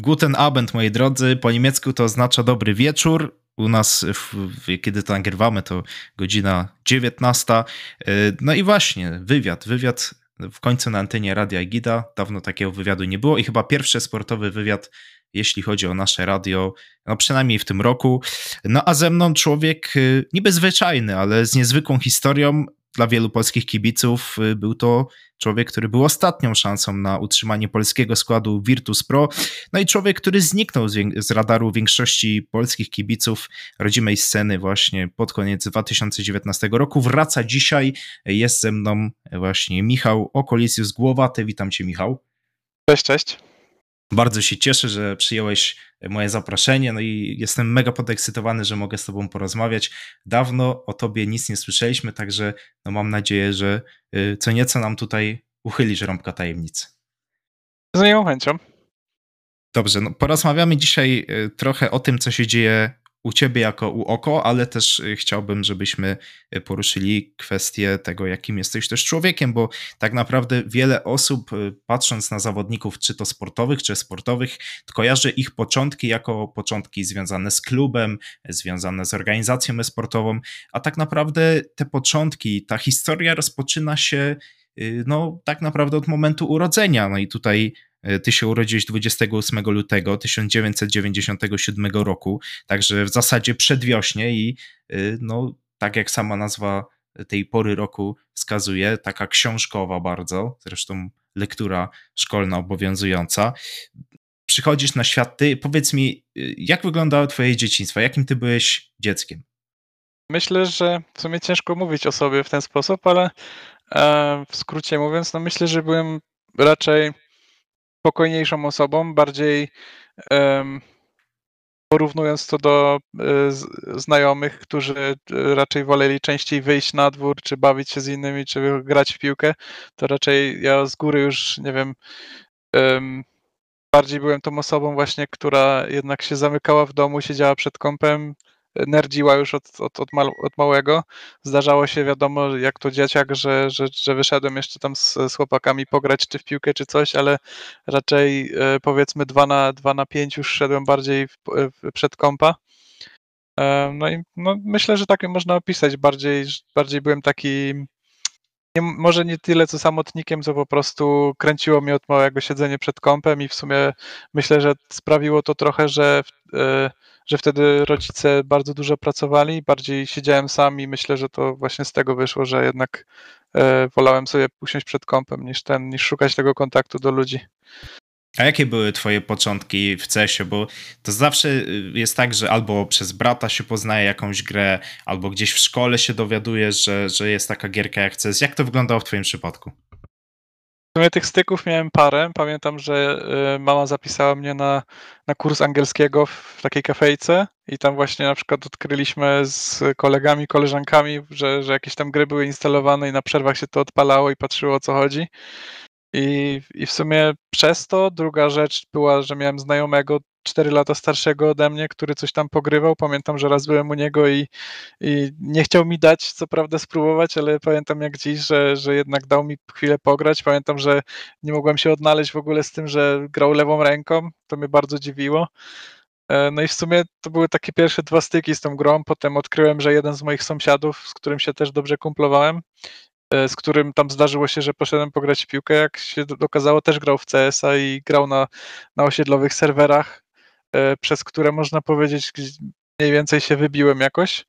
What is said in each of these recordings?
Guten Abend, moi drodzy. Po niemiecku to oznacza dobry wieczór. U nas, kiedy to nagrywamy, to godzina 19. E, no i właśnie, wywiad. Wywiad w końcu na antenie Radia Gida. Dawno takiego wywiadu nie było i chyba pierwszy sportowy wywiad, jeśli chodzi o nasze radio, no przynajmniej w tym roku. No a ze mną człowiek e, niby zwyczajny, ale z niezwykłą historią, dla wielu polskich kibiców y, był to człowiek, który był ostatnią szansą na utrzymanie polskiego składu Virtus Pro. No i człowiek, który zniknął z, z radaru większości polskich kibiców rodzimej sceny właśnie pod koniec 2019 roku. Wraca dzisiaj, jest ze mną właśnie Michał Okolisius Głowaty. Witam cię Michał. Cześć, cześć. Bardzo się cieszę, że przyjąłeś moje zaproszenie, no i jestem mega podekscytowany, że mogę z tobą porozmawiać. Dawno o tobie nic nie słyszeliśmy, także no mam nadzieję, że y, co nieco nam tutaj uchylisz rąbka tajemnicy. Z miłą chęcią. Dobrze, no porozmawiamy dzisiaj y, trochę o tym, co się dzieje u ciebie jako u oko, ale też y, chciałbym, żebyśmy y, poruszyli kwestię tego, jakim jesteś też człowiekiem, bo tak naprawdę wiele osób, y, patrząc na zawodników, czy to sportowych, czy sportowych, kojarzy ich początki jako początki związane z klubem, związane z organizacją sportową, a tak naprawdę te początki, ta historia rozpoczyna się no tak naprawdę od momentu urodzenia. No i tutaj ty się urodziłeś 28 lutego 1997 roku, także w zasadzie przedwiośnie i e, no, tak jak sama nazwa tej pory roku wskazuje, taka książkowa bardzo, zresztą lektura szkolna obowiązująca. Przychodzisz na świat, ty powiedz mi, e, jak wyglądało twoje dzieciństwo, jakim ty byłeś dzieckiem? Myślę, że w sumie ciężko mówić o sobie w ten sposób, ale w skrócie mówiąc, no myślę, że byłem raczej spokojniejszą osobą, bardziej um, porównując to do e, znajomych, którzy e, raczej woleli częściej wyjść na dwór, czy bawić się z innymi, czy grać w piłkę, to raczej ja z góry już, nie wiem, um, bardziej byłem tą osobą właśnie, która jednak się zamykała w domu, siedziała przed kąpem, nerdziła już od, od, od, mal, od, małego. Zdarzało się, wiadomo, jak to dzieciak, że, że, że wyszedłem jeszcze tam z, z chłopakami pograć czy w piłkę, czy coś, ale raczej e, powiedzmy 2 na, 2 na 5 już szedłem bardziej w, w, przed kąpa. E, no i no, myślę, że tak można opisać. Bardziej, bardziej byłem taki nie, może nie tyle co samotnikiem, co po prostu kręciło mnie od małego siedzenie przed kąpem i w sumie myślę, że sprawiło to trochę, że, e, że wtedy rodzice bardzo dużo pracowali, bardziej siedziałem sam i myślę, że to właśnie z tego wyszło, że jednak e, wolałem sobie usiąść przed kąpem niż ten, niż szukać tego kontaktu do ludzi. A jakie były twoje początki w CESie? Bo to zawsze y, jest tak, że albo przez brata się poznaje jakąś grę, albo gdzieś w szkole się dowiadujesz, że, że jest taka gierka jak CES. Jak to wyglądało w twoim przypadku? W sumie tych styków miałem parę. Pamiętam, że y, mama zapisała mnie na, na kurs angielskiego w takiej kafejce i tam właśnie na przykład odkryliśmy z kolegami, koleżankami, że, że jakieś tam gry były instalowane i na przerwach się to odpalało i patrzyło o co chodzi. I, I w sumie przez to druga rzecz była, że miałem znajomego 4 lata starszego ode mnie, który coś tam pogrywał. Pamiętam, że raz byłem u niego i, i nie chciał mi dać, co prawda, spróbować, ale pamiętam jak dziś, że, że jednak dał mi chwilę pograć. Pamiętam, że nie mogłem się odnaleźć w ogóle z tym, że grał lewą ręką. To mnie bardzo dziwiło. E, no i w sumie to były takie pierwsze dwa styki z tą grą. Potem odkryłem, że jeden z moich sąsiadów, z którym się też dobrze kumplowałem, E, z którym tam zdarzyło się, że poszedłem pograć w piłkę, jak się okazało, też grał w CS-a i grał na, na osiedlowych serwerach, przez które można powiedzieć mniej więcej się wybiłem jakoś.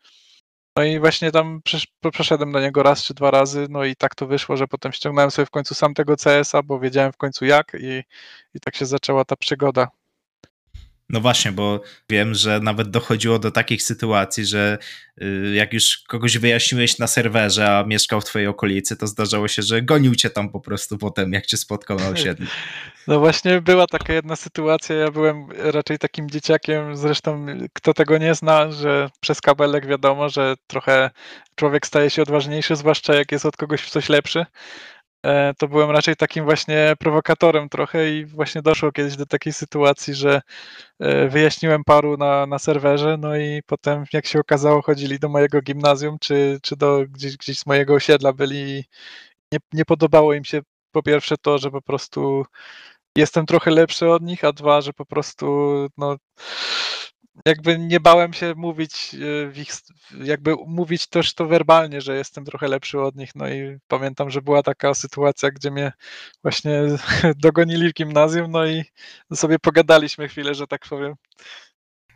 No i właśnie tam przeszedłem do niego raz czy dwa razy, no i tak to wyszło, że potem ściągnąłem sobie w końcu sam tego CS-a, bo wiedziałem w końcu jak i, i tak się zaczęła ta przygoda. No właśnie, bo wiem, że nawet dochodziło do takich sytuacji, że y, jak już kogoś wyjaśniłeś na serwerze, a mieszkał w twojej okolicy, to zdarzało się, że gonił cię tam po prostu potem, jak cię spotkał na osiedlu. No właśnie była taka jedna sytuacja, ja byłem raczej takim dzieciakiem, zresztą kto tego nie zna, że przez kabelek wiadomo, że trochę człowiek staje się odważniejszy, zwłaszcza jak jest od kogoś w coś lepszy. E, to byłem raczej takim właśnie prowokatorem trochę i właśnie doszło kiedyś do takiej sytuacji, że e, wyjaśniłem paru na, na serwerze, no i potem jak się okazało chodzili do mojego gimnazjum, czy, czy do gdzieś, gdzieś z mojego osiedla byli nie, nie podobało im się po pierwsze to, że po prostu jestem trochę lepszy od nich, a dwa, że po prostu no, jakby nie bałem się mówić e, ich, jakby mówić też to werbalnie, że jestem trochę lepszy od nich. No i pamiętam, że była taka sytuacja, gdzie mnie właśnie dogonili w gimnazjum, no i sobie pogadaliśmy chwilę, że tak powiem.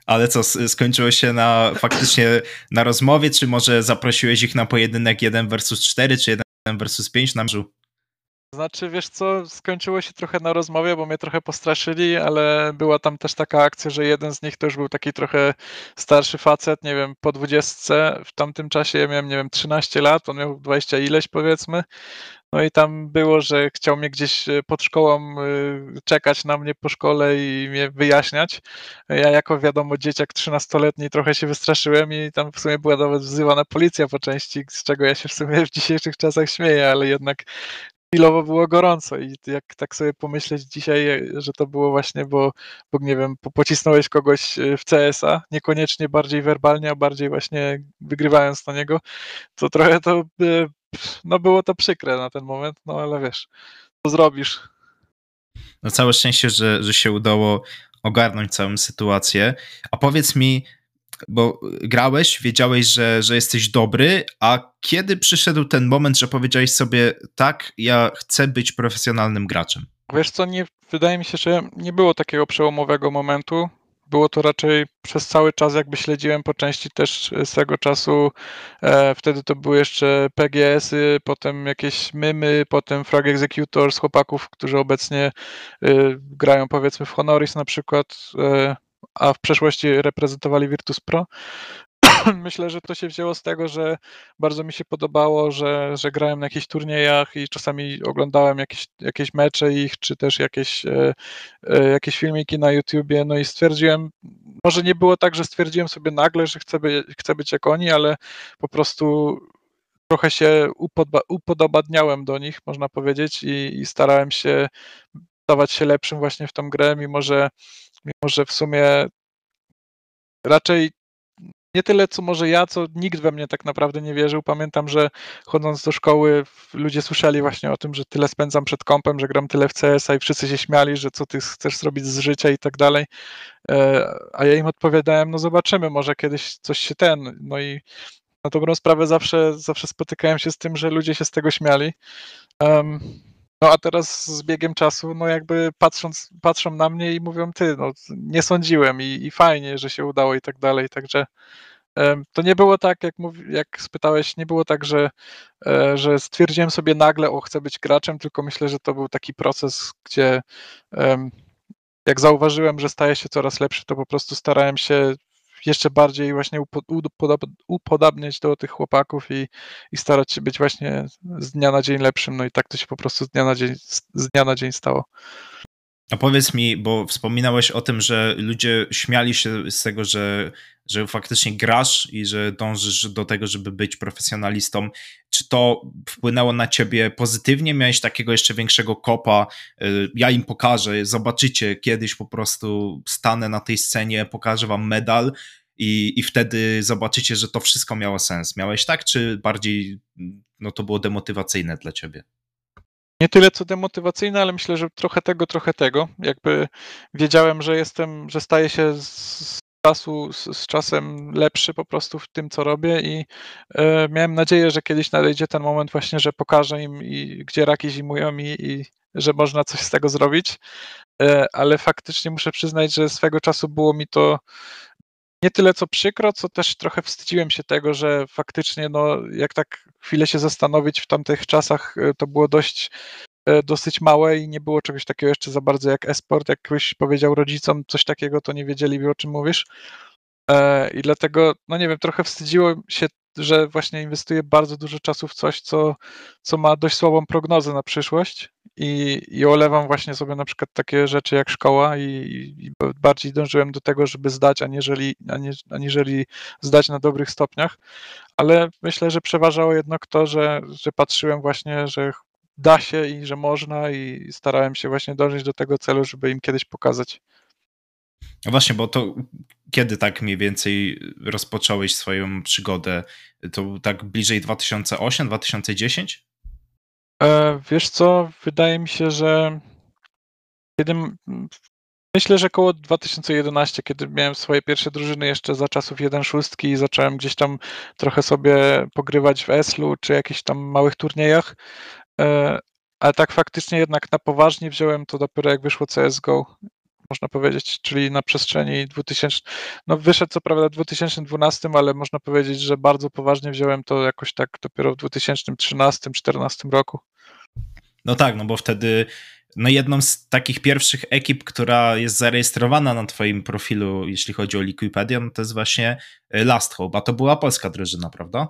Ale co, skończyło się na faktycznie na rozmowie, czy może zaprosiłeś ich na pojedynek 1 versus 4, czy 1 versus 5 na mrzu? Znaczy, wiesz co, skończyło się trochę na rozmowie, bo mnie trochę postraszyli, ale była tam też taka akcja, że jeden z nich to już był taki trochę starszy facet, nie wiem, po dwudziestce. W tamtym czasie ja miałem, nie wiem, 13 lat, on miał 20 ileś powiedzmy. No i tam było, że chciał mnie gdzieś e, pod szkołą e, czekać na mnie po szkole i mnie wyjaśniać. Ja jako wiadomo dzieciak 13-letni trochę się wystraszyłem i tam w sumie była nawet wzywana policja po części, z czego ja się w sumie w dzisiejszych czasach śmieję, ale jednak chwilowo było gorąco i jak tak sobie pomyśleć dzisiaj, że to było właśnie, bo, bo nie wiem, pocisnąłeś kogoś e, w CS-a, niekoniecznie bardziej werbalnie, a bardziej właśnie wygrywając na niego, to trochę to, no było to przykre na ten moment, no ale wiesz, co zrobisz. No całe szczęście, że, że się udało ogarnąć całą sytuację. A powiedz mi, bo grałeś, wiedziałeś, że, że jesteś dobry, a kiedy przyszedł ten moment, że powiedziałeś sobie, tak, ja chcę być profesjonalnym graczem? Wiesz co, nie, wydaje mi się, że nie było takiego przełomowego momentu. Było to raczej przez cały czas, jakby śledziłem po części też swego czasu. E, wtedy to były jeszcze PGS-y, potem jakieś mymy, potem Frag Executor z chłopaków, którzy obecnie e, grają powiedzmy w Honoris na przykład. E, a w przeszłości reprezentowali Virtus Pro. Myślę, że to się wzięło z tego, że bardzo mi się podobało, że, że grałem na jakichś turniejach i czasami oglądałem jakieś, jakieś mecze ich, czy też jakieś, e, e, jakieś filmiki na YouTubie, no i stwierdziłem, może nie było tak, że stwierdziłem sobie nagle, że chcę, by, chcę być jak oni, ale po prostu trochę się upodobadniałem do nich, można powiedzieć, i, i starałem się stawać się lepszym właśnie w tą grę, mimo że mimo że w sumie raczej nie tyle, co może ja, co nikt we mnie tak naprawdę nie wierzył. Pamiętam, że chodząc do szkoły, ludzie słyszeli właśnie o tym, że tyle spędzam przed kompem, że gram tyle w CS-a i wszyscy się śmiali, że co ty chcesz zrobić z życia i tak dalej. E, a ja im odpowiadałem, no zobaczymy, może kiedyś coś się ten. No i na dobrą sprawę zawsze, zawsze spotykałem się z tym, że ludzie się z tego śmiali. Um, no a teraz z biegiem czasu, no jakby patrząc, patrzą na mnie i mówią, ty, no nie sądziłem i, i fajnie, że się udało i tak dalej, także to nie było tak, jak, mów, jak spytałeś, nie było tak, że, e, że stwierdziłem sobie nagle, o chcę być graczem, tylko myślę, że to był taki proces, gdzie jak zauważyłem, że staje się coraz lepszy, to po prostu starałem się jeszcze bardziej właśnie upodabniać do tych chłopaków i, i starać się być właśnie z dnia na dzień lepszym. No i tak to się po prostu z dnia na dzień, z dnia na dzień stało. A powiedz mi, bo wspominałeś o tym, że ludzie śmiali się z tego, że, że faktycznie grasz i że dążysz do tego, żeby być profesjonalistą. Czy to wpłynęło na ciebie pozytywnie? Miałeś takiego jeszcze większego kopa? Y, ja im pokażę, zobaczycie, kiedyś po prostu stanę na tej scenie, pokażę wam medal i, i wtedy zobaczycie, że to wszystko miało sens. Miałeś tak, czy bardziej no, to było demotywacyjne dla ciebie? nie tyle co demotywacyjne, ale myślę, że trochę tego, trochę tego. Jakby wiedziałem, że jestem, że staję się z czasu, z, z czasem lepszy po prostu w tym, co robię i e, miałem nadzieję, że kiedyś nadejdzie ten moment właśnie, że pokażę im, i, gdzie raki zimują i, i że można coś z tego zrobić. E, ale faktycznie muszę przyznać, że swego czasu było mi to nie tyle co przykro, co też trochę wstydziłem się tego, że faktycznie, no, jak tak chwilę się zastanowić, w tamtych czasach e, to było dość e, dosyć małe i nie było czegoś takiego jeszcze za bardzo jak esport. Jak ktoś powiedział rodzicom coś takiego, to nie wiedzieli, o czym mówisz. E, I dlatego, no nie wiem, trochę wstydziło się że właśnie inwestuję bardzo dużo czasu w coś, co, co ma dość słabą prognozę na przyszłość i, i olewam właśnie sobie na przykład takie rzeczy jak szkoła i, i bardziej dążyłem do tego, żeby zdać, aniżeli, aniżeli zdać na dobrych stopniach, ale myślę, że przeważało jednak to, że, że patrzyłem właśnie, że da się i że można i starałem się właśnie dążyć do tego celu, żeby im kiedyś pokazać. No właśnie, bo to kiedy tak mniej więcej rozpocząłeś swoją przygodę? To tak bliżej 2008, 2010? E, wiesz co, wydaje mi się, że kiedy myślę, że koło 2011, kiedy miałem swoje pierwsze drużyny jeszcze za czasów 1.6 i zacząłem gdzieś tam trochę sobie pogrywać w Eslu czy jakichś tam małych turniejach, e, ale tak faktycznie jednak na poważnie wziąłem to dopiero jak wyszło CSGO, można powiedzieć, czyli na przestrzeni 2000, no wyszedł co prawda w 2012, ale można powiedzieć, że bardzo poważnie wziąłem to jakoś tak dopiero w 2013-2014 roku. No tak, no bo wtedy no jedną z takich pierwszych ekip, która jest zarejestrowana na twoim profilu, jeśli chodzi o Liquipedia, no to jest właśnie y, Last Hope, a to była polska drużyna, prawda?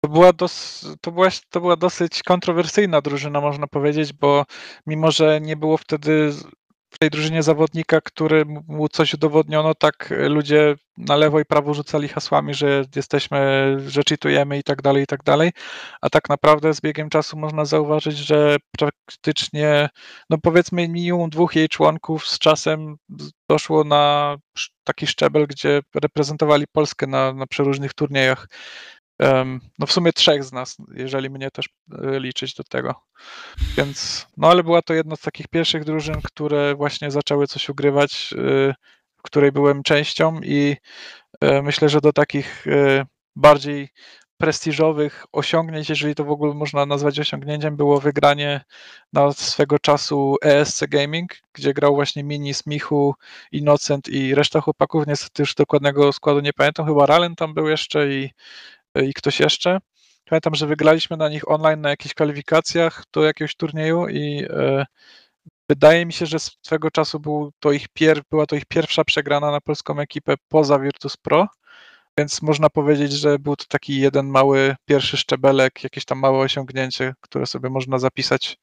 To była, dos, to, była, to była dosyć kontrowersyjna drużyna, można powiedzieć, bo mimo, że nie było wtedy w tej drużynie zawodnika, który mu coś udowodniono, tak ludzie na lewo i prawo rzucali hasłami, że jesteśmy, że czytujemy i tak dalej, i tak dalej. A tak naprawdę z biegiem czasu można zauważyć, że praktycznie, no powiedzmy, minimum dwóch jej członków z czasem doszło na taki szczebel, gdzie reprezentowali Polskę na, na przeróżnych turniejach. No w sumie trzech z nas, jeżeli mnie też e, liczyć do tego. Więc, no ale była to jedna z takich pierwszych drużyn, które właśnie zaczęły coś ugrywać, e, w której byłem częścią i e, myślę, że do takich bardziej prestiżowych osiągnięć, jeżeli to w ogóle można nazwać osiągnięciem, było wygranie na swego czasu ESC Gaming, gdzie grał właśnie Mini, Smichu, Innocent i reszta chłopaków. Niestety już dokładnego składu nie pamiętam, chyba Ralen tam był jeszcze i i ktoś jeszcze. Pamiętam, że wygraliśmy na nich online na jakichś kwalifikacjach do jakiegoś turnieju i e, wydaje mi się, że swego czasu był to ich pier, była to ich pierwsza przegrana na polską ekipę poza Virtus Pro, więc można powiedzieć, że był to taki jeden mały pierwszy szczebelek, jakieś tam małe osiągnięcie, które sobie można zapisać.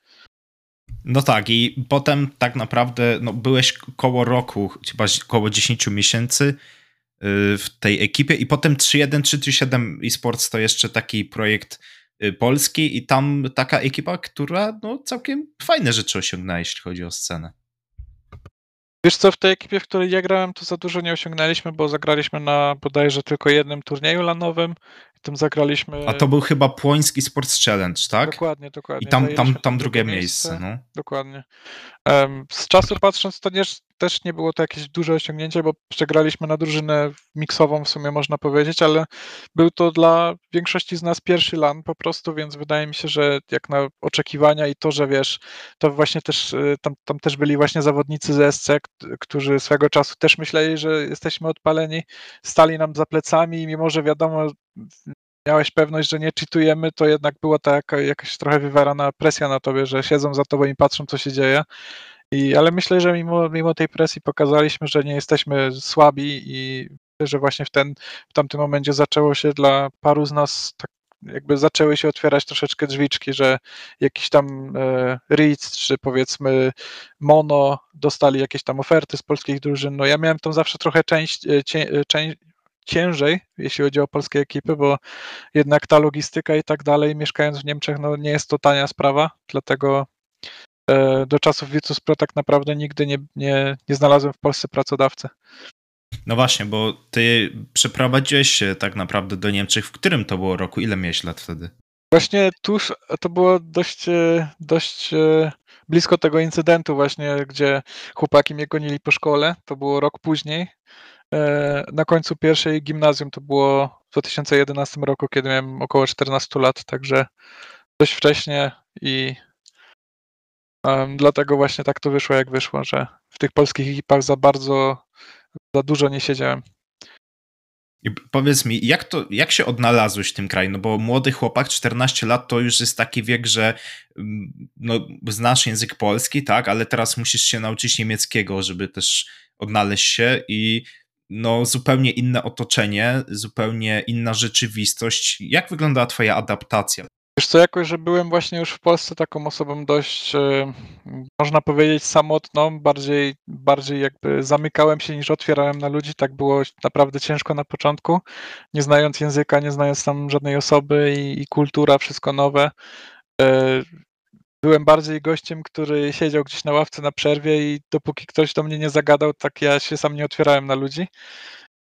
No tak, i potem tak naprawdę no, byłeś koło roku, chyba koło 10 miesięcy w tej ekipie i potem 3.1, 3.7 eSports to jeszcze taki projekt y, polski i tam taka ekipa, która no, całkiem fajne rzeczy osiągnęła, jeśli chodzi o scenę. Wiesz co, w tej ekipie, w której ja grałem, to za dużo nie osiągnęliśmy, bo zagraliśmy na bodajże tylko jednym turnieju lanowym. I tam zagraliśmy. A to był chyba Płoński Sports Challenge, tak? Dokładnie, dokładnie. I tam, tam, tam drugie miejsce. miejsce no. Dokładnie. Z czasu patrząc, to nie, też nie było to jakieś duże osiągnięcie, bo przegraliśmy na drużynę miksową w sumie można powiedzieć, ale był to dla większości z nas pierwszy LAN po prostu, więc wydaje mi się, że jak na oczekiwania i to, że wiesz, to właśnie też y, tam, tam też byli właśnie zawodnicy z SC, którzy swego czasu też myśleli, że jesteśmy odpaleni, stali nam za plecami i mimo, że wiadomo, miałeś pewność, że nie czytujemy, to jednak była ta jaka, jakaś trochę wywarana presja na tobie, że siedzą za tobą i patrzą, co się dzieje. I, ale myślę, że mimo, mimo tej presji pokazaliśmy, że nie jesteśmy słabi i że właśnie w, ten, w tamtym momencie zaczęło się dla paru z nas tak jakby zaczęły się otwierać troszeczkę drzwiczki, że jakiś tam e, Ritz czy powiedzmy Mono dostali jakieś tam oferty z polskich drużyn. No ja miałem tam zawsze trochę część, e, cię, e, część ciężej, jeśli chodzi o polskie ekipy, bo jednak ta logistyka i tak dalej, mieszkając w Niemczech, no nie jest to tania sprawa, dlatego do czasów Virtus Pro tak naprawdę nigdy nie, nie, nie znalazłem w Polsce pracodawcy. No właśnie, bo ty przeprowadziłeś się tak naprawdę do Niemczech. W którym to było roku? Ile miałeś lat wtedy? Właśnie tuż, to było dość, e, dość e, blisko tego incydentu właśnie, gdzie chłopaki mnie gonili po szkole. To było rok później. Na końcu pierwszej gimnazjum to było w 2011 roku, kiedy miałem około 14 lat, także dość wcześnie i Um, dlatego właśnie tak to wyszło, jak wyszło, że w tych polskich ekipach za bardzo, za dużo nie siedziałem. I powiedz mi, jak, to, jak się odnalazłeś w tym kraju? No bo młody chłopak, 14 lat, to już jest taki wiek, że mm, no, znasz język polski, tak, ale teraz musisz się nauczyć niemieckiego, żeby też odnaleźć się i no, zupełnie inne otoczenie, zupełnie inna rzeczywistość. Jak wyglądała twoja adaptacja? Wiesz co, jakoś, że byłem właśnie już w Polsce taką osobą dość, e, można powiedzieć, samotną, bardziej, bardziej jakby zamykałem się niż otwierałem na ludzi. Tak było naprawdę ciężko na początku, nie znając języka, nie znając tam żadnej osoby i, i kultura, wszystko nowe. E, byłem bardziej gościem, który siedział gdzieś na ławce na przerwie i dopóki ktoś do mnie nie zagadał, tak ja się sam nie otwierałem na ludzi.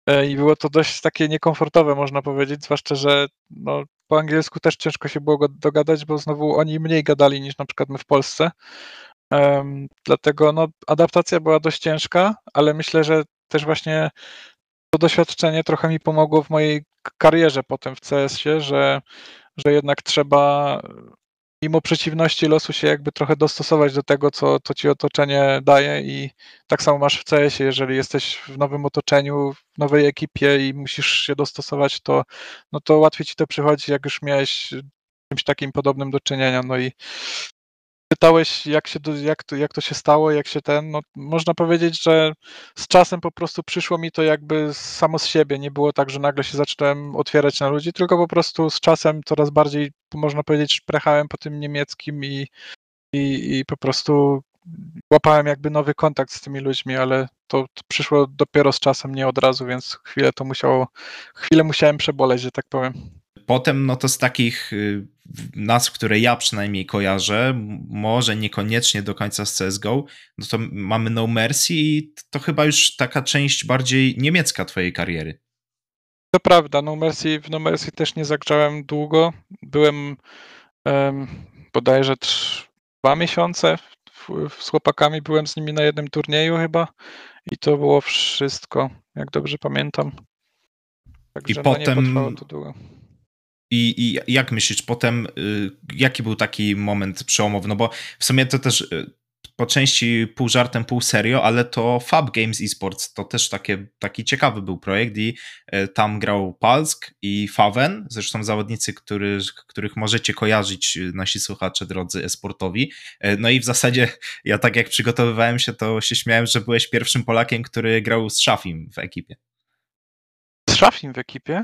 E, I było to dość takie niekomfortowe, można powiedzieć, zwłaszcza, że no, po angielsku też ciężko się było dogadać, bo znowu oni mniej gadali niż na przykład my w Polsce. Um, dlatego no, adaptacja była dość ciężka, ale myślę, że też właśnie to doświadczenie trochę mi pomogło w mojej karierze potem w CS-ie, że, że jednak trzeba mimo przeciwności losu się jakby trochę dostosować do tego, co, co ci otoczenie daje i tak samo masz w CS-ie, jeżeli jesteś w nowym otoczeniu, w nowej ekipie i musisz się dostosować, to, no to łatwiej ci to przychodzi, jak już miałeś czymś takim podobnym do czynienia, no i pytałeś, jak, się, jak, to, jak to się stało, jak się ten, no można powiedzieć, że z czasem po prostu przyszło mi to jakby samo z siebie. Nie było tak, że nagle się zacząłem otwierać na ludzi, tylko po prostu z czasem coraz bardziej, można powiedzieć, szprechałem po tym niemieckim i, i, i po prostu łapałem jakby nowy kontakt z tymi ludźmi, ale to, to, przyszło dopiero z czasem, nie od razu, więc chwilę to musiało, chwilę musiałem przeboleć, że tak powiem. Potem, no to z takich y, nazw, które ja przynajmniej kojarzę, może niekoniecznie do końca z CSGO, no to mamy No Mercy i to chyba już taka część bardziej niemiecka twojej kariery. To prawda, No Mercy, w No Mercy też nie zagrzałem długo. Byłem um, bodajże dwa miesiące z chłopakami, byłem z nimi na jednym turnieju chyba i to było wszystko, jak dobrze pamiętam. Także I no, potem, to długo. I, I, jak myślisz, potem y, jaki był taki moment przełomowy? No bo w sumie to też y, po części pół żartem, pół serio, ale to Fab Games Esports to też takie, taki ciekawy był projekt i y, tam grał Palsk i Faven, zresztą zawodnicy, który, których możecie kojarzyć, nasi słuchacze drodzy esportowi. No i w zasadzie ja tak jak przygotowywałem się, to się śmiałem, że byłeś pierwszym Polakiem, który grał z Szafim w ekipie. Z Szafim w ekipie?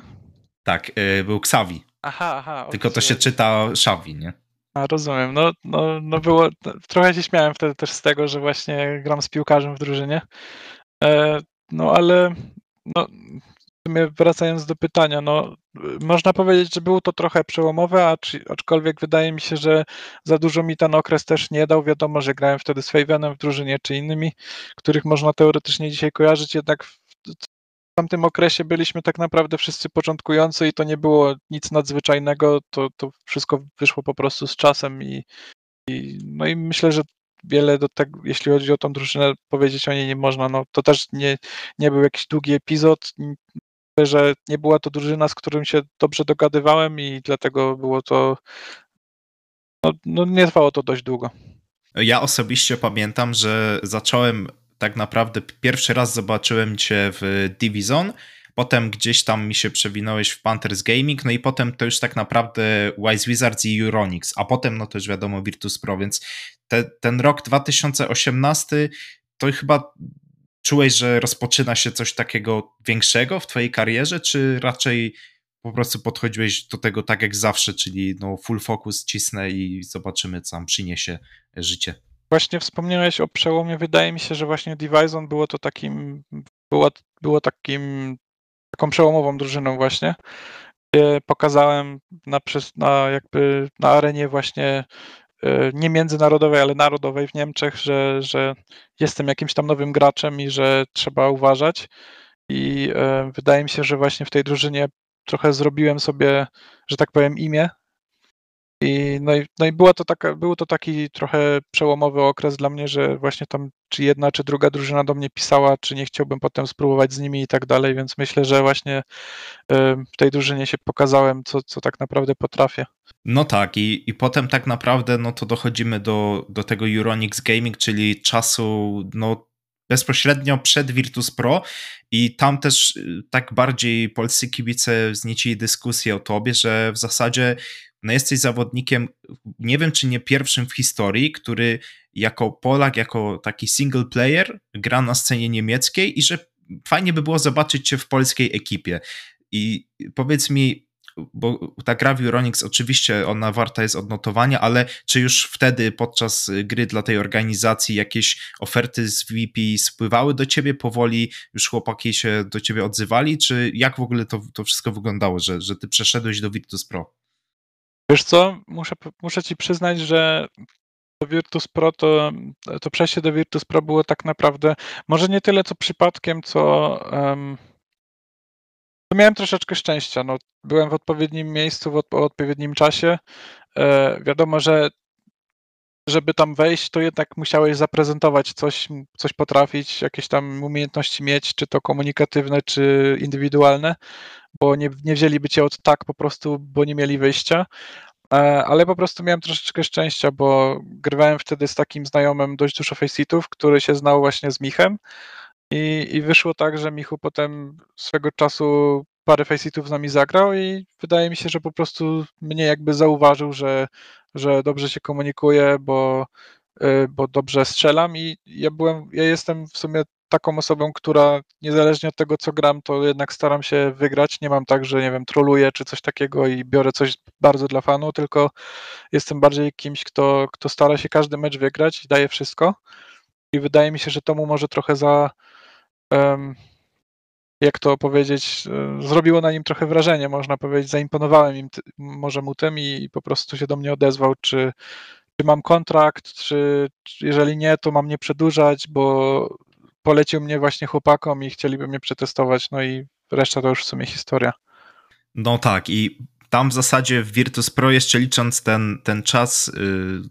Tak, był Xavi. Aha, aha. Tylko to się czyta Szawi, nie? A, rozumiem. No, no, no było, trochę się śmiałem wtedy też z tego, że właśnie gram z piłkarzem w drużynie. E, no ale no, wracając do pytania, no można powiedzieć, że było to trochę przełomowe, acz, aczkolwiek wydaje mi się, że za dużo mi ten okres też nie dał. Wiadomo, że grałem wtedy z Favenem w drużynie czy innymi, których można teoretycznie dzisiaj kojarzyć, jednak tamtym okresie byliśmy tak naprawdę wszyscy początkujący i to nie było nic nadzwyczajnego, to, to wszystko wyszło po prostu z czasem i, i no i myślę, że wiele do tego, jeśli chodzi o tą drużynę, powiedzieć o niej nie można. No, to też nie, nie był jakiś długi epizod, że nie była to drużyna, z którym się dobrze dogadywałem i dlatego było to, no, no nie trwało to dość długo. Ja osobiście pamiętam, że zacząłem tak naprawdę pierwszy raz zobaczyłem cię w Divizon, potem gdzieś tam mi się przewinąłeś w Panthers Gaming, no i potem to już tak naprawdę Wise Wizards i Euronix, a potem no też wiadomo Virtus Pro, więc te, ten rok 2018 to chyba czułeś, że rozpoczyna się coś takiego większego w twojej karierze, czy raczej po prostu podchodziłeś do tego tak jak zawsze, czyli no full focus cisnę i zobaczymy, co nam przyniesie życie? Właśnie wspomniałeś o przełomie. Wydaje mi się, że właśnie Divison było to takim, było, było takim, taką przełomową drużyną właśnie, gdzie pokazałem na, na jakby na arenie właśnie e, nie międzynarodowej, ale narodowej w Niemczech, że, że jestem jakimś tam nowym graczem i że trzeba uważać. I e, wydaje mi się, że właśnie w tej drużynie trochę zrobiłem sobie, że tak powiem, imię i, no, i, no i była to taka, był to taki trochę przełomowy okres dla mnie, że właśnie tam czy jedna, czy druga drużyna do mnie pisała, czy nie chciałbym potem spróbować z nimi i tak dalej, więc myślę, że właśnie w tej drużynie się pokazałem, co, co tak naprawdę potrafię. No tak, i, i potem tak naprawdę no to dochodzimy do, do tego Euronix Gaming, czyli czasu no, bezpośrednio przed Virtus Pro i tam też y, tak bardziej polscy kibice wzniecili dyskusję o tobie, że w zasadzie no jesteś zawodnikiem, nie wiem czy nie pierwszym w historii, który jako Polak, jako taki single player gra na scenie niemieckiej i że fajnie by było zobaczyć cię w polskiej ekipie. I powiedz mi, bo ta gra w Euronix oczywiście ona warta jest odnotowania, ale czy już wtedy podczas gry dla tej organizacji jakieś oferty z VP spływały do ciebie powoli, już chłopaki się do ciebie odzywali, czy jak w ogóle to, to wszystko wyglądało, że, że ty przeszedłeś do Virtus Pro? Wiesz co, muszę, muszę ci przyznać, że do Virtus Pro to, to przejście do Virtus Pro było tak naprawdę może nie tyle co przypadkiem, co um, miałem troszeczkę szczęścia. No, byłem w odpowiednim miejscu w, od, w odpowiednim czasie. E, wiadomo, że żeby tam wejść, to jednak musiałeś zaprezentować coś, coś potrafić, jakieś tam umiejętności mieć, czy to komunikatywne, czy indywidualne, bo nie, nie wzięliby cię od tak po prostu, bo nie mieli wyjścia. E, ale po prostu miałem troszeczkę szczęścia, bo grywałem wtedy z takim znajomym dość dużo faceitów, który się znał właśnie z Michem i, i wyszło tak, że Michu potem swego czasu parę faceitów z nami zagrał i wydaje mi się, że po prostu mnie jakby zauważył, że, że dobrze się komunikuje, bo, y, bo dobrze strzelam i ja byłem, ja jestem w sumie taką osobą, która niezależnie od tego, co gram, to jednak staram się wygrać. Nie mam tak, że nie wiem, troluję czy coś takiego i biorę coś bardzo dla fanu, tylko jestem bardziej kimś, kto, kto stara się każdy mecz wygrać i daje wszystko. I wydaje mi się, że to mu może trochę za. Um, jak to powiedzieć, e, zrobiło na nim trochę wrażenie, można powiedzieć, zaimponowałem im, może mu tym i po prostu się do mnie odezwał, czy, czy mam kontrakt, czy, czy jeżeli nie, to mam nie przedłużać, bo polecił mnie właśnie chłopakom i chcieliby mnie przetestować, no i reszta to już w sumie historia. No tak i tam w zasadzie w Virtus Pro jeszcze licząc ten, ten czas y,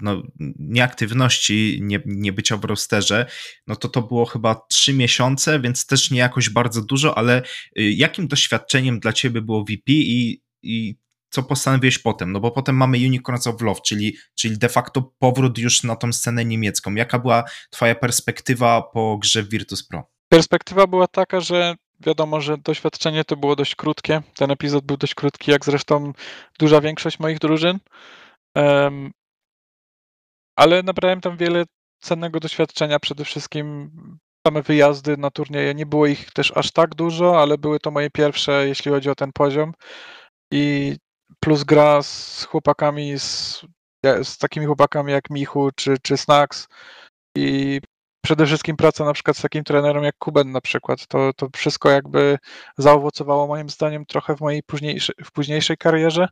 no, nieaktywności, nie, nie bycia w rosterze, no to to było chyba trzy miesiące, więc też nie jakoś bardzo dużo, ale y, jakim doświadczeniem dla ciebie było VP i, i co postanowiłeś potem? No bo potem mamy Unicorns of Love, czyli, czyli de facto powrót już na tą scenę niemiecką. Jaka była twoja perspektywa po grze w Virtus Pro? Perspektywa była taka, że wiadomo, że doświadczenie to było dość krótkie. Ten epizod był dość krótki, jak zresztą duża większość moich drużyn. Um, ale nabrałem tam wiele cennego doświadczenia. Przede wszystkim same wyjazdy na turnieje. Nie było ich też aż tak dużo, ale były to moje pierwsze, jeśli chodzi o ten poziom. I plus gra z chłopakami, z, z takimi chłopakami jak Michu czy, czy Snacks. I przede wszystkim praca na przykład z takim trenerem jak Kuben na przykład, to, to wszystko jakby zaowocowało moim zdaniem trochę w mojej późniejszej, w późniejszej karierze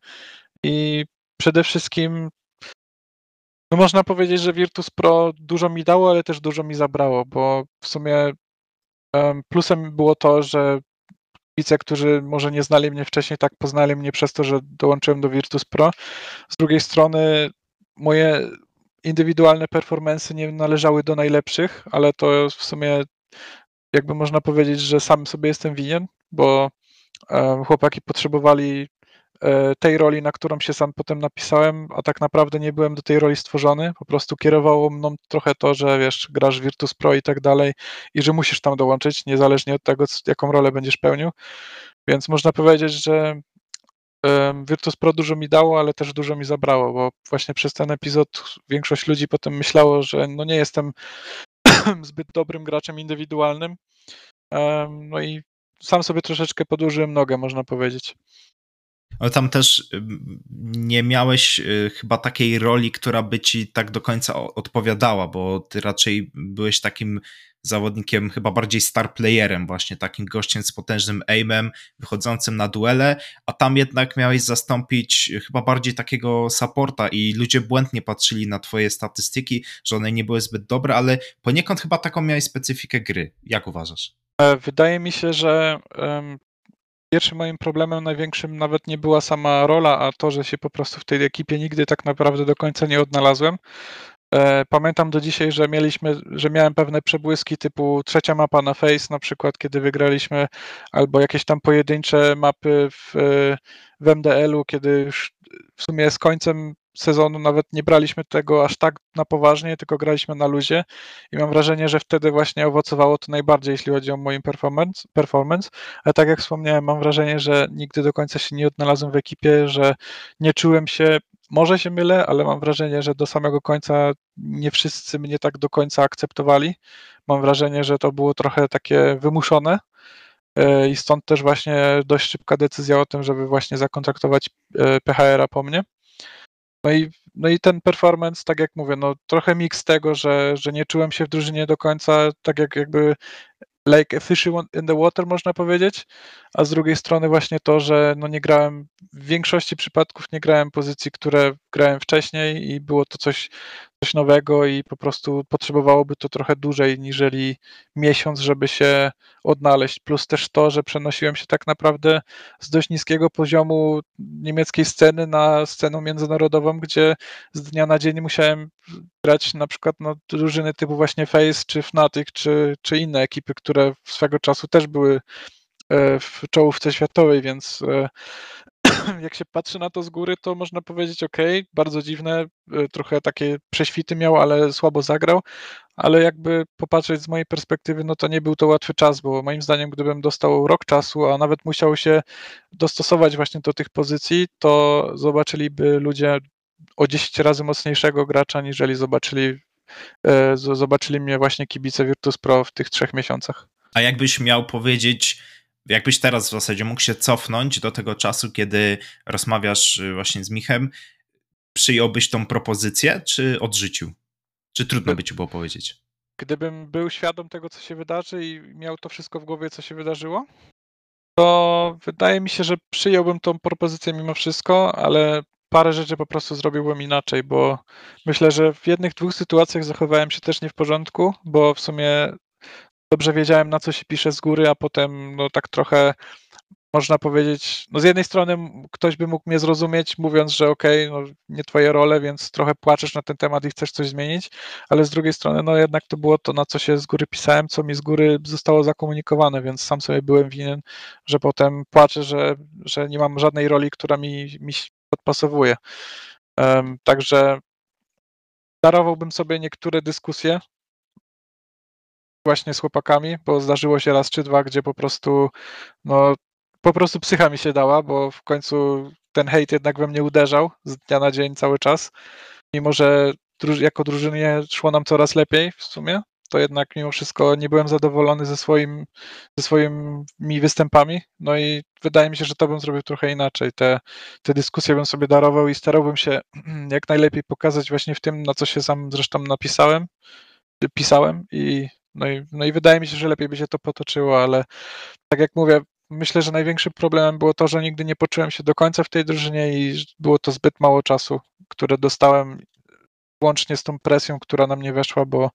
i przede wszystkim no można powiedzieć, że Virtus Pro dużo mi dało, ale też dużo mi zabrało, bo w sumie um, plusem było to, że kibice, którzy może nie znali mnie wcześniej, tak poznali mnie przez to, że dołączyłem do Virtus Pro. Z drugiej strony moje indywidualne performance nie należały do najlepszych, ale to w sumie jakby można powiedzieć, że sam sobie jestem winien, bo chłopaki potrzebowali e, tej roli, na którą się sam potem napisałem, a tak naprawdę nie byłem do tej roli stworzony. Po prostu kierowało mną trochę to, że wiesz, grasz Virtus Pro i tak dalej i że musisz tam dołączyć, niezależnie od tego, jaką rolę będziesz pełnił. Więc można powiedzieć, że Virtus Pro dużo mi dało, ale też dużo mi zabrało, bo właśnie przez ten epizod większość ludzi potem myślało, że no nie jestem zbyt dobrym graczem indywidualnym. No i sam sobie troszeczkę podłożyłem nogę, można powiedzieć. Ale tam też nie miałeś y, chyba takiej roli, która by ci tak do końca odpowiadała, bo ty raczej byłeś takim zawodnikiem chyba bardziej star playerem, właśnie takim gościem z potężnym aimem, wychodzącym na duele, a tam jednak miałeś zastąpić chyba bardziej takiego supporta i ludzie błędnie patrzyli na twoje statystyki, że one nie były zbyt dobre, ale poniekąd chyba taką miałeś specyfikę gry. Jak uważasz? E, wydaje mi się, że pierwszym moim problemem największym nawet nie była sama rola, a to, że się po prostu w tej ekipie nigdy tak naprawdę do końca nie odnalazłem. E, pamiętam do dzisiaj, że mieliśmy, że miałem pewne przebłyski typu trzecia mapa na face, na przykład kiedy wygraliśmy, albo jakieś tam pojedyncze mapy w, w MDL-u, kiedy już w sumie z końcem sezonu nawet nie braliśmy tego aż tak na poważnie, tylko graliśmy na luzie i mam wrażenie, że wtedy właśnie owocowało to najbardziej, jeśli chodzi o moim performance, performance. Ale tak jak wspomniałem, mam wrażenie, że nigdy do końca się nie odnalazłem w ekipie, że nie czułem się może się mylę, ale mam wrażenie, że do samego końca nie wszyscy mnie tak do końca akceptowali. Mam wrażenie, że to było trochę takie wymuszone e, i stąd też właśnie dość szybka decyzja o tym, żeby właśnie zakontraktować e, PHR-a po mnie. No i, no i ten performance, tak jak mówię, no trochę miks tego, że, że nie czułem się w drużynie do końca tak jak jakby like a fish in the water, można powiedzieć, a z drugiej strony właśnie to, że no nie grałem, w większości przypadków nie grałem pozycji, które grałem wcześniej i było to coś, coś nowego i po prostu potrzebowałoby to trochę dłużej niżeli miesiąc, żeby się odnaleźć. Plus też to, że przenosiłem się tak naprawdę z dość niskiego poziomu niemieckiej sceny na scenę międzynarodową, gdzie z dnia na dzień musiałem grać na przykład no, drużyny typu właśnie Face czy Fnatic, czy, czy inne ekipy, które swego czasu też były e, w czołówce światowej, więc e, jak się patrzy na to z góry, to można powiedzieć, ok, bardzo dziwne, e, trochę takie prześwity miał, ale słabo zagrał, ale jakby popatrzeć z mojej perspektywy, no to nie był to łatwy czas, bo moim zdaniem, gdybym dostał rok czasu, a nawet musiał się dostosować właśnie do tych pozycji, to zobaczyliby ludzie o 10 razy mocniejszego gracza, niżeli zobaczyli, e, zobaczyli mnie właśnie kibice Virtus Pro w tych trzech miesiącach. A jakbyś miał powiedzieć, jakbyś teraz w zasadzie mógł się cofnąć do tego czasu, kiedy rozmawiasz y, właśnie z Michem, przyjąłbyś tą propozycję, czy odrzucił? Czy trudno by ci było powiedzieć? Gdybym był świadom tego, co się wydarzy i miał to wszystko w głowie, co się wydarzyło, to wydaje mi się, że przyjąłbym tą propozycję mimo wszystko, ale parę rzeczy po prostu zrobiłbym inaczej, bo myślę, że w jednych, dwóch sytuacjach zachowałem się też nie w porządku, bo w sumie dobrze wiedziałem, na co się pisze z góry, a potem no tak trochę można powiedzieć, no z jednej strony ktoś by mógł mnie zrozumieć, mówiąc, że okej, okay, no nie twoje role, więc trochę płaczesz na ten temat i chcesz coś zmienić, ale z drugiej strony, no jednak to było to, na co się z góry pisałem, co mi z góry zostało zakomunikowane, więc sam sobie byłem winien, że potem płaczę, że, że nie mam żadnej roli, która mi, mi podpasowuje. Um, także darowałbym sobie niektóre dyskusje, właśnie z chłopakami, bo zdarzyło się raz czy dwa, gdzie po prostu no, po prostu psycha mi się dała, bo w końcu ten hejt jednak we mnie uderzał z dnia na dzień cały czas. Mimo, że druż jako drużynie szło nam coraz lepiej w sumie, to jednak mimo wszystko nie byłem zadowolony ze, swoim, ze swoimi występami. No i wydaje mi się, że to bym zrobił trochę inaczej. Te, te dyskusje bym sobie darował i starałbym się jak najlepiej pokazać właśnie w tym, na co się sam zresztą napisałem, pisałem i no i, no i wydaje mi się, że lepiej by się to potoczyło, ale tak jak mówię, myślę, że największym problemem było to, że nigdy nie poczułem się do końca w tej drużynie i było to zbyt mało czasu, które dostałem łącznie z tą presją, która na mnie weszła, bo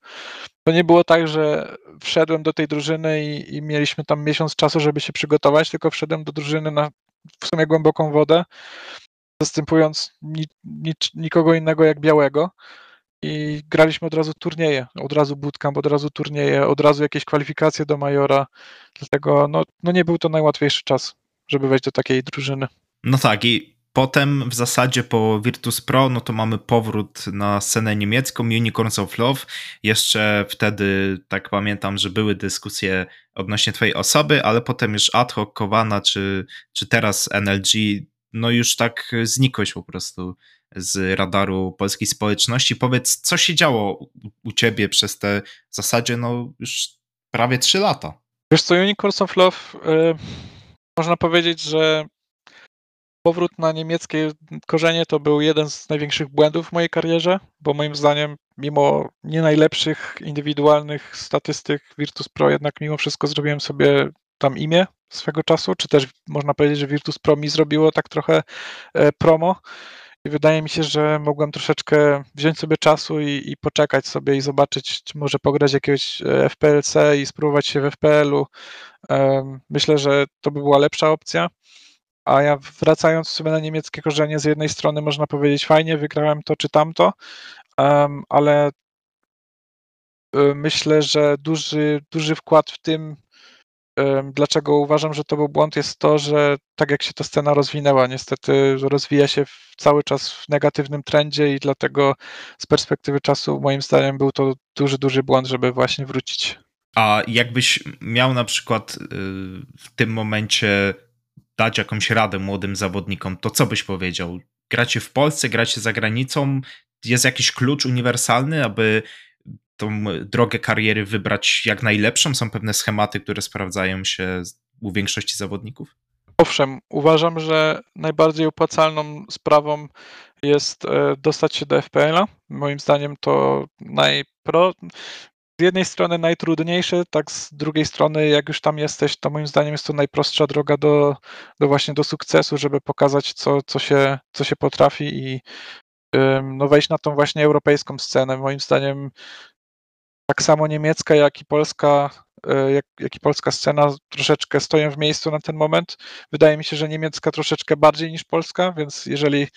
to nie było tak, że wszedłem do tej drużyny i, i mieliśmy tam miesiąc czasu, żeby się przygotować, tylko wszedłem do drużyny na w sumie głęboką wodę, zastępując ni, ni, nikogo innego jak białego i graliśmy od razu turnieje, od razu bootcamp, od razu turnieje, od razu jakieś kwalifikacje do Majora, dlatego no, no nie był to najłatwiejszy czas, żeby wejść do takiej drużyny. No tak i potem w zasadzie po Virtus Pro, no to mamy powrót na scenę niemiecką, Unicorns of Love. Jeszcze wtedy, tak pamiętam, że były dyskusje odnośnie twojej osoby, ale potem już ad hoc Kowana, czy, czy teraz NLG, no już tak znikłeś po prostu z radaru polskiej społeczności. Powiedz, co się działo u ciebie przez te w zasadzie no już prawie trzy lata? Wiesz co, Unicorns of Love, yy, można powiedzieć, że powrót na niemieckie korzenie to był jeden z największych błędów w mojej karierze, bo moim zdaniem, mimo nie najlepszych indywidualnych statystyk Virtus Pro, jednak mimo wszystko zrobiłem sobie tam imię swego czasu, czy też można powiedzieć, że Virtus Pro mi zrobiło tak trochę e, promo. I wydaje mi się, że mogłem troszeczkę wziąć sobie czasu i, i poczekać sobie i zobaczyć, czy może pograć jakiegoś e, FPLC i spróbować się w FPL-u. Myślę, że to by była lepsza opcja. A ja wracając sobie na niemieckie korzenie, z jednej strony można powiedzieć fajnie, wygrałem to czy tamto, ale e, myślę, że duży, duży wkład w tym Dlaczego uważam, że to był błąd, jest to, że tak jak się ta scena rozwinęła, niestety rozwija się cały czas w negatywnym trendzie i dlatego z perspektywy czasu moim zdaniem był to duży, duży błąd, żeby właśnie wrócić. A jakbyś miał na przykład y, w tym momencie dać jakąś radę młodym zawodnikom, to co byś powiedział? Gracie w Polsce, gracie za granicą? Jest jakiś klucz uniwersalny, aby tą drogę kariery wybrać jak najlepszą? Są pewne schematy, które sprawdzają się u większości zawodników? Owszem, uważam, że najbardziej opłacalną sprawą jest e, dostać się do FPL-a. Moim zdaniem to najpro... z jednej strony najtrudniejsze, tak z drugiej strony, jak już tam jesteś, to moim zdaniem jest to najprostsza droga do, do właśnie do sukcesu, żeby pokazać, co, co, się, co się potrafi i no wejść na tą właśnie europejską scenę. Moim zdaniem tak samo niemiecka, jak i polska, e, jak, jak i polska scena troszeczkę stoją w miejscu na ten moment. Wydaje mi się, że niemiecka troszeczkę bardziej niż polska, więc jeżeli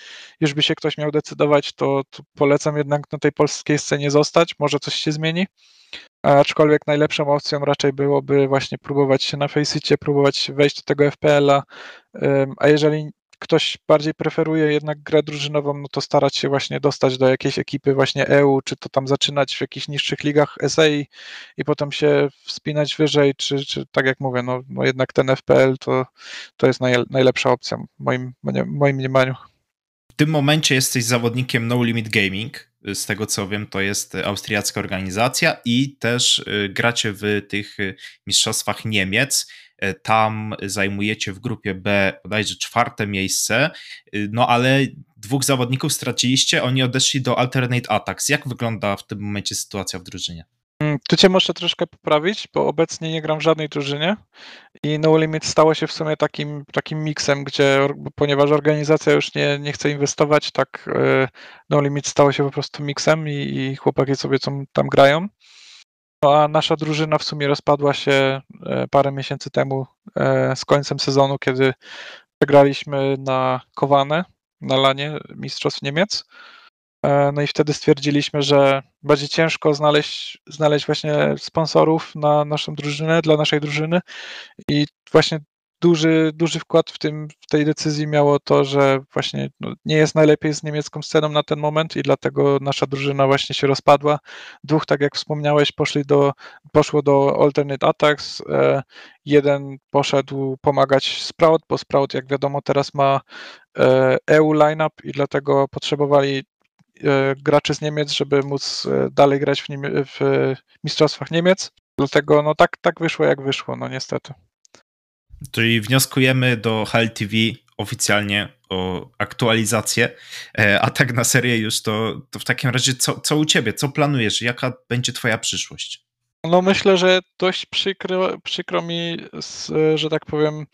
już by się ktoś miał decydować, to, to polecam jednak na tej polskiej scenie zostać. Może coś się zmieni. Aczkolwiek najlepszą opcją raczej byłoby właśnie próbować się na Faceitie, próbować wejść do tego FPL-a, a jeżeli ktoś bardziej preferuje jednak grę drużynową, no to starać się właśnie dostać do jakiejś ekipy właśnie EU, czy to tam zaczynać w jakichś niższych ligach SA i, potem się wspinać wyżej, czy, czy tak jak mówię, no, no jednak ten FPL to, to jest naj, najlepsza opcja moim, moim mniemaniu. W tym momencie jesteś zawodnikiem No Limit Gaming, z tego co wiem, to jest austriacka organizacja i też y, gracie w tych y, mistrzostwach Niemiec. E, tam zajmujecie w grupie B bodajże czwarte miejsce, y, no ale dwóch zawodników straciliście, oni odeszli do Alternate Attacks. Jak wygląda w tym momencie sytuacja w drużynie? Mm, tu cię muszę troszkę poprawić, bo obecnie nie gram w żadnej drużynie i No Limit stało się w sumie takim, takim miksem, gdzie ponieważ organizacja już nie, nie chce inwestować, tak e, No Limit stało się po prostu miksem i, i chłopaki sobie tam grają. A nasza drużyna w sumie rozpadła się e, parę miesięcy temu e, z końcem sezonu, kiedy przegraliśmy na Kowane, na lanie Mistrzostw Niemiec. E, no i wtedy stwierdziliśmy, że będzie ciężko znaleźć, znaleźć właśnie sponsorów na naszą drużynę, dla naszej drużyny i właśnie duży, duży wkład w, tym, w tej decyzji miało to, że właśnie no, nie jest najlepiej z niemiecką sceną na ten moment i dlatego nasza drużyna właśnie się rozpadła. Dwóch, tak jak wspomniałeś, poszli do, poszło do Alternate Attacks. E, jeden poszedł pomagać Sprout, bo Sprout, jak wiadomo, teraz ma e, EU lineup i dlatego potrzebowali e, graczy z Niemiec, żeby móc dalej grać w, w Mistrzostwach Niemiec. Dlatego no tak, tak wyszło, jak wyszło, no niestety. Czyli wnioskujemy do HLTV oficjalnie o aktualizację, e, a tak na serię już to, to w takim razie co, co u ciebie, co planujesz, jaka będzie twoja przyszłość? No myślę, że dość przykro, przykro mi, z, że tak powiem,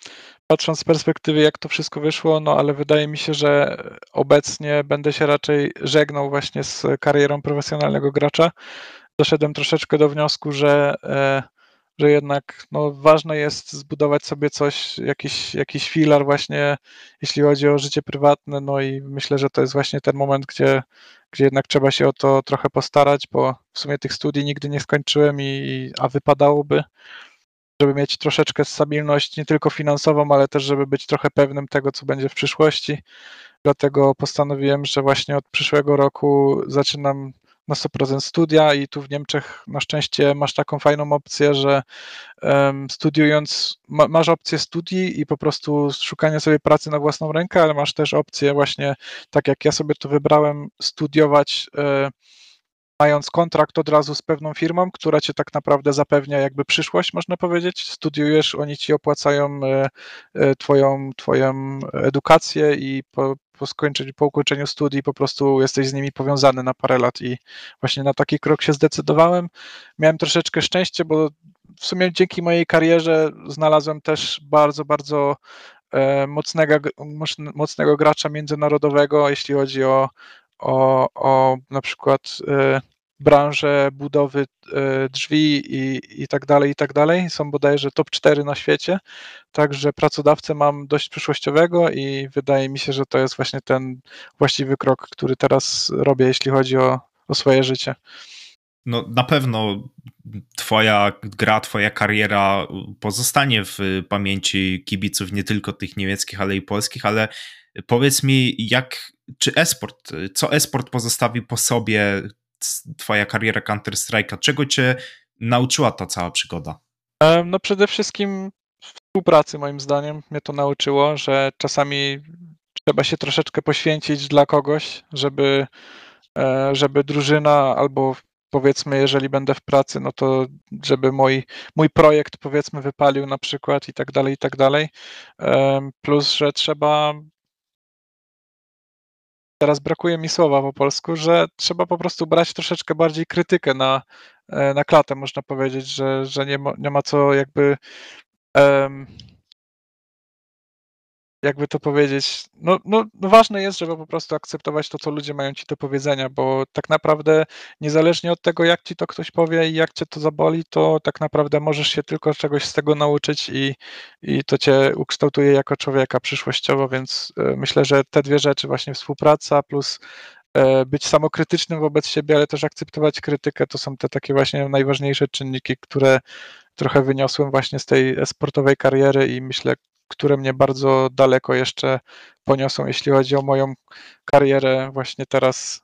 patrząc z perspektywy jak to wszystko wyszło, no ale wydaje mi się, że obecnie będę się raczej żegnał właśnie z karierą profesjonalnego gracza. Doszedłem troszeczkę do wniosku, że e, że jednak no, ważne jest zbudować sobie coś, jakiś, jakiś filar właśnie, jeśli chodzi o życie prywatne, no i myślę, że to jest właśnie ten moment, gdzie, gdzie jednak trzeba się o to trochę postarać, bo w sumie tych studii nigdy nie skończyłem, i, a wypadałoby, żeby mieć troszeczkę stabilność nie tylko finansową, ale też żeby być trochę pewnym tego, co będzie w przyszłości. Dlatego postanowiłem, że właśnie od przyszłego roku zaczynam na 100% studia i tu w Niemczech na szczęście masz taką fajną opcję, że studiując, ma, masz opcję studii i po prostu szukania sobie pracy na własną rękę, ale masz też opcję właśnie, tak jak ja sobie to wybrałem, studiować e, mając kontrakt od razu z pewną firmą, która cię tak naprawdę zapewnia jakby przyszłość, można powiedzieć. Studiujesz, oni ci opłacają e, e, twoją, twoją edukację i po, po, skończeniu, po ukończeniu studii po prostu jesteś z nimi powiązany na parę lat i właśnie na taki krok się zdecydowałem. Miałem troszeczkę szczęście, bo w sumie dzięki mojej karierze znalazłem też bardzo, bardzo e, mocnego, mocnego gracza międzynarodowego, jeśli chodzi o, o, o na przykład branżę budowy e, drzwi i, i tak dalej, i tak dalej. Są bodajże top 4 na świecie, także pracodawcę mam dość przyszłościowego i wydaje mi się, że to jest właśnie ten właściwy krok, który teraz robię, jeśli chodzi o, o swoje życie. No na pewno twoja gra, twoja kariera pozostanie w pamięci kibiców nie tylko tych niemieckich, ale i polskich, ale powiedz mi, jak, czy esport, co esport pozostawi po sobie twoja kariera Counter-Strike'a? Czego cię nauczyła ta cała przygoda? No przede wszystkim współpracy moim zdaniem mnie to nauczyło, że czasami trzeba się troszeczkę poświęcić dla kogoś, żeby, e, żeby drużyna albo powiedzmy, jeżeli będę w pracy, no to żeby mój, mój projekt powiedzmy wypalił na przykład i tak dalej, i tak dalej. Plus, że trzeba teraz brakuje mi słowa po polsku, że trzeba po prostu brać troszeczkę bardziej krytykę na, e, na klatę, można powiedzieć, że, że nie, ma, nie ma co jakby um, jakby to powiedzieć, no, no, no, ważne jest, żeby po prostu akceptować to, co ludzie mają ci do powiedzenia, bo tak naprawdę niezależnie od tego, jak ci to ktoś powie i jak cię to zaboli, to tak naprawdę możesz się tylko czegoś z tego nauczyć i, i to cię ukształtuje jako człowieka przyszłościowo, więc e, myślę, że te dwie rzeczy, właśnie współpraca plus e, być samokrytycznym wobec siebie, ale też akceptować krytykę, to są te takie właśnie najważniejsze czynniki, które trochę wyniosłem właśnie z tej sportowej kariery i myślę, które mnie bardzo daleko jeszcze poniosą, jeśli chodzi o moją karierę właśnie teraz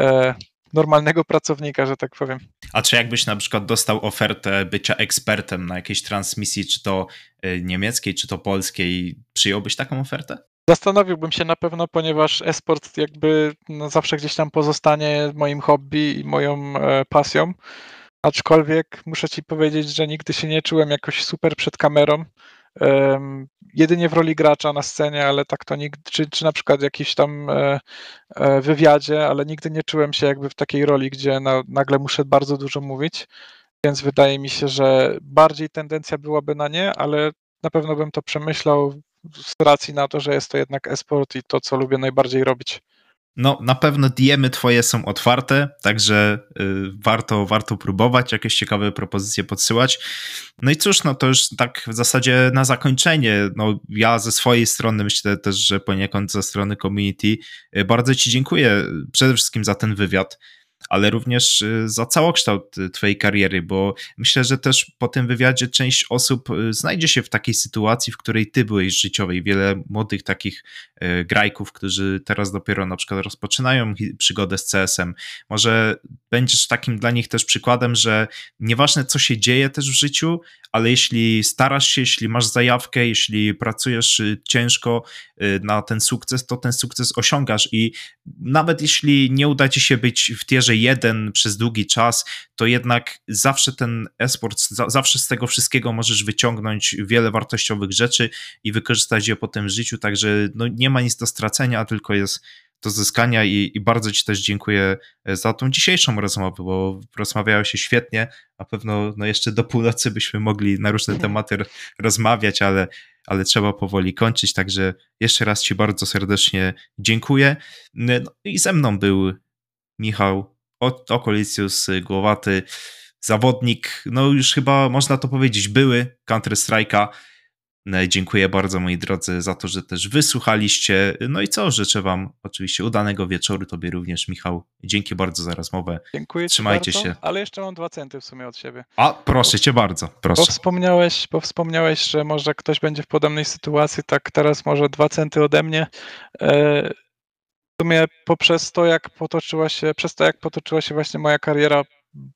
e, normalnego pracownika, że tak powiem. A czy jakbyś na przykład dostał ofertę bycia ekspertem na jakiejś transmisji, czy to e, niemieckiej, czy to polskiej, przyjąłbyś taką ofertę? Zastanowiłbym się na pewno, ponieważ esport jakby no zawsze gdzieś tam pozostanie moim hobby i moją e, pasją. Aczkolwiek muszę ci powiedzieć, że nigdy się nie czułem jakoś super przed kamerą jedynie w roli gracza na scenie, ale tak to nigdy, czy, czy na przykład w jakimś tam e, e, wywiadzie, ale nigdy nie czułem się jakby w takiej roli, gdzie na, nagle muszę bardzo dużo mówić, więc wydaje mi się, że bardziej tendencja byłaby na nie, ale na pewno bym to przemyślał z racji na to, że jest to jednak esport i to, co lubię najbardziej robić. No, na pewno diemy twoje są otwarte, także y, warto, warto próbować, jakieś ciekawe propozycje podsyłać. No i cóż, no to już tak w zasadzie na zakończenie, no ja ze swojej strony myślę też, że poniekąd ze strony community y, bardzo ci dziękuję przede wszystkim za ten wywiad ale również y, za całokształt y, Twojej kariery, bo myślę, że też po tym wywiadzie część osób y, znajdzie się w takiej sytuacji, w której Ty byłeś życiowej. Wiele młodych takich grajków, którzy teraz dopiero na przykład rozpoczynają przygodę z CS-em. Może będziesz takim dla nich też przykładem, że nieważne co się dzieje też w życiu, ale jeśli starasz się, jeśli masz zajawkę, jeśli pracujesz ciężko na ten sukces, to ten sukces osiągasz. I nawet jeśli nie uda ci się być w tierze jeden przez długi czas, to jednak zawsze ten esport, zawsze z tego wszystkiego możesz wyciągnąć wiele wartościowych rzeczy i wykorzystać je potem w życiu, także no nie ma nic do stracenia, tylko jest do zyskania i, i, bardzo Ci też dziękuję za tą dzisiejszą rozmowę, bo rozmawiało się świetnie. Na pewno no jeszcze do północy byśmy mogli na różne tematy rozmawiać, ale, ale trzeba powoli kończyć. Także jeszcze raz Ci bardzo serdecznie dziękuję. No I ze mną był Michał Okolicjus Głowaty, zawodnik, no już chyba można to powiedzieć, były Counter Strike'a. No dziękuję bardzo moi drodzy za to, że też wysłuchaliście. No i co, życzę wam oczywiście udanego wieczoru, tobie również Michał. Dzięki bardzo za rozmowę. Dziękuję Trzymajcie bardzo, się. Ale jeszcze mam dwa centy w sumie od siebie. A, proszę cię bardzo, proszę. Bo wspomniałeś, bo wspomniałeś, że może ktoś będzie w podobnej sytuacji, tak teraz może dwa centy ode mnie. E, w sumie poprzez to, jak potoczyła się, przez to, jak potoczyła się właśnie moja kariera,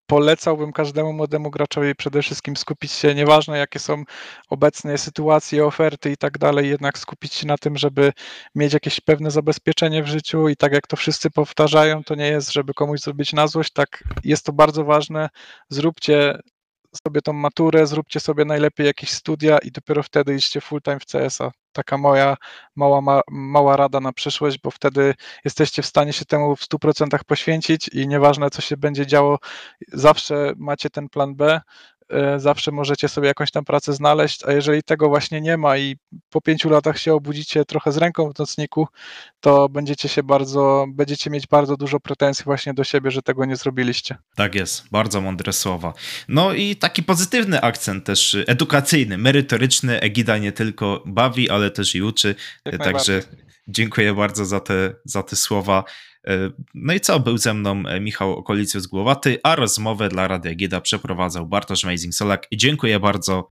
polecałbym każdemu młodemu graczowi przede wszystkim skupić się, nieważne jakie są obecne sytuacje, oferty i tak dalej, jednak skupić się na tym, żeby mieć jakieś pewne zabezpieczenie w życiu i tak jak to wszyscy powtarzają, to nie jest, żeby komuś zrobić na złość, tak jest to bardzo ważne. Zróbcie sobie tą maturę, zróbcie sobie najlepiej jakieś studia i dopiero wtedy idźcie full time w CS-a. Taka moja mała, ma, mała rada na przyszłość, bo wtedy jesteście w stanie się temu w 100% poświęcić i nieważne co się będzie działo, zawsze macie ten plan B, zawsze możecie sobie jakąś tam pracę znaleźć, a jeżeli tego właśnie nie ma i po pięciu latach się obudzicie trochę z ręką w nocniku, to będziecie się bardzo, będziecie mieć bardzo dużo pretensji właśnie do siebie, że tego nie zrobiliście. Tak jest, bardzo mądre słowa. No i taki pozytywny akcent też edukacyjny, merytoryczny. Egida nie tylko bawi, ale też i uczy. Jak Także dziękuję bardzo za te, za te słowa. E, no i co, był ze mną e, Michał Okolicjusz Głowaty, a rozmowę dla Radia Gieda przeprowadzał Bartosz Amazing Solak. Dziękuję bardzo